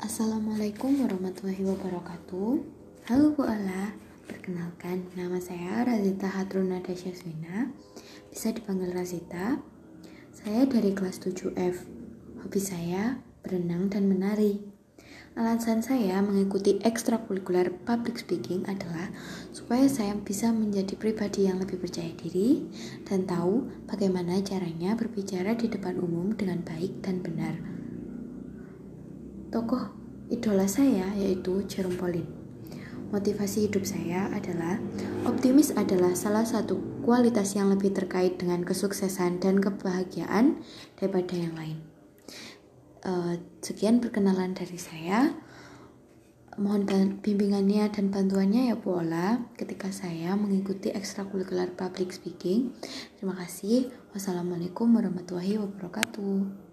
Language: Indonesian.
Assalamualaikum warahmatullahi wabarakatuh. Halo Bu Ala Perkenalkan, nama saya Razita Hatruna Dasyaswina. Bisa dipanggil Razita? Saya dari kelas 7F Hobi saya berenang dan menari. Alasan saya mengikuti ekstrakurikuler public speaking adalah supaya saya bisa menjadi pribadi yang lebih percaya diri dan tahu bagaimana caranya berbicara di depan umum dengan baik dan benar. Tokoh idola saya yaitu Jerome Pauline. Motivasi hidup saya adalah optimis adalah salah satu kualitas yang lebih terkait dengan kesuksesan dan kebahagiaan daripada yang lain. Uh, sekian perkenalan dari saya. Mohon bimbingannya dan bantuannya ya Bu Ola ketika saya mengikuti ekstrakurikuler public speaking. Terima kasih. Wassalamualaikum warahmatullahi wabarakatuh.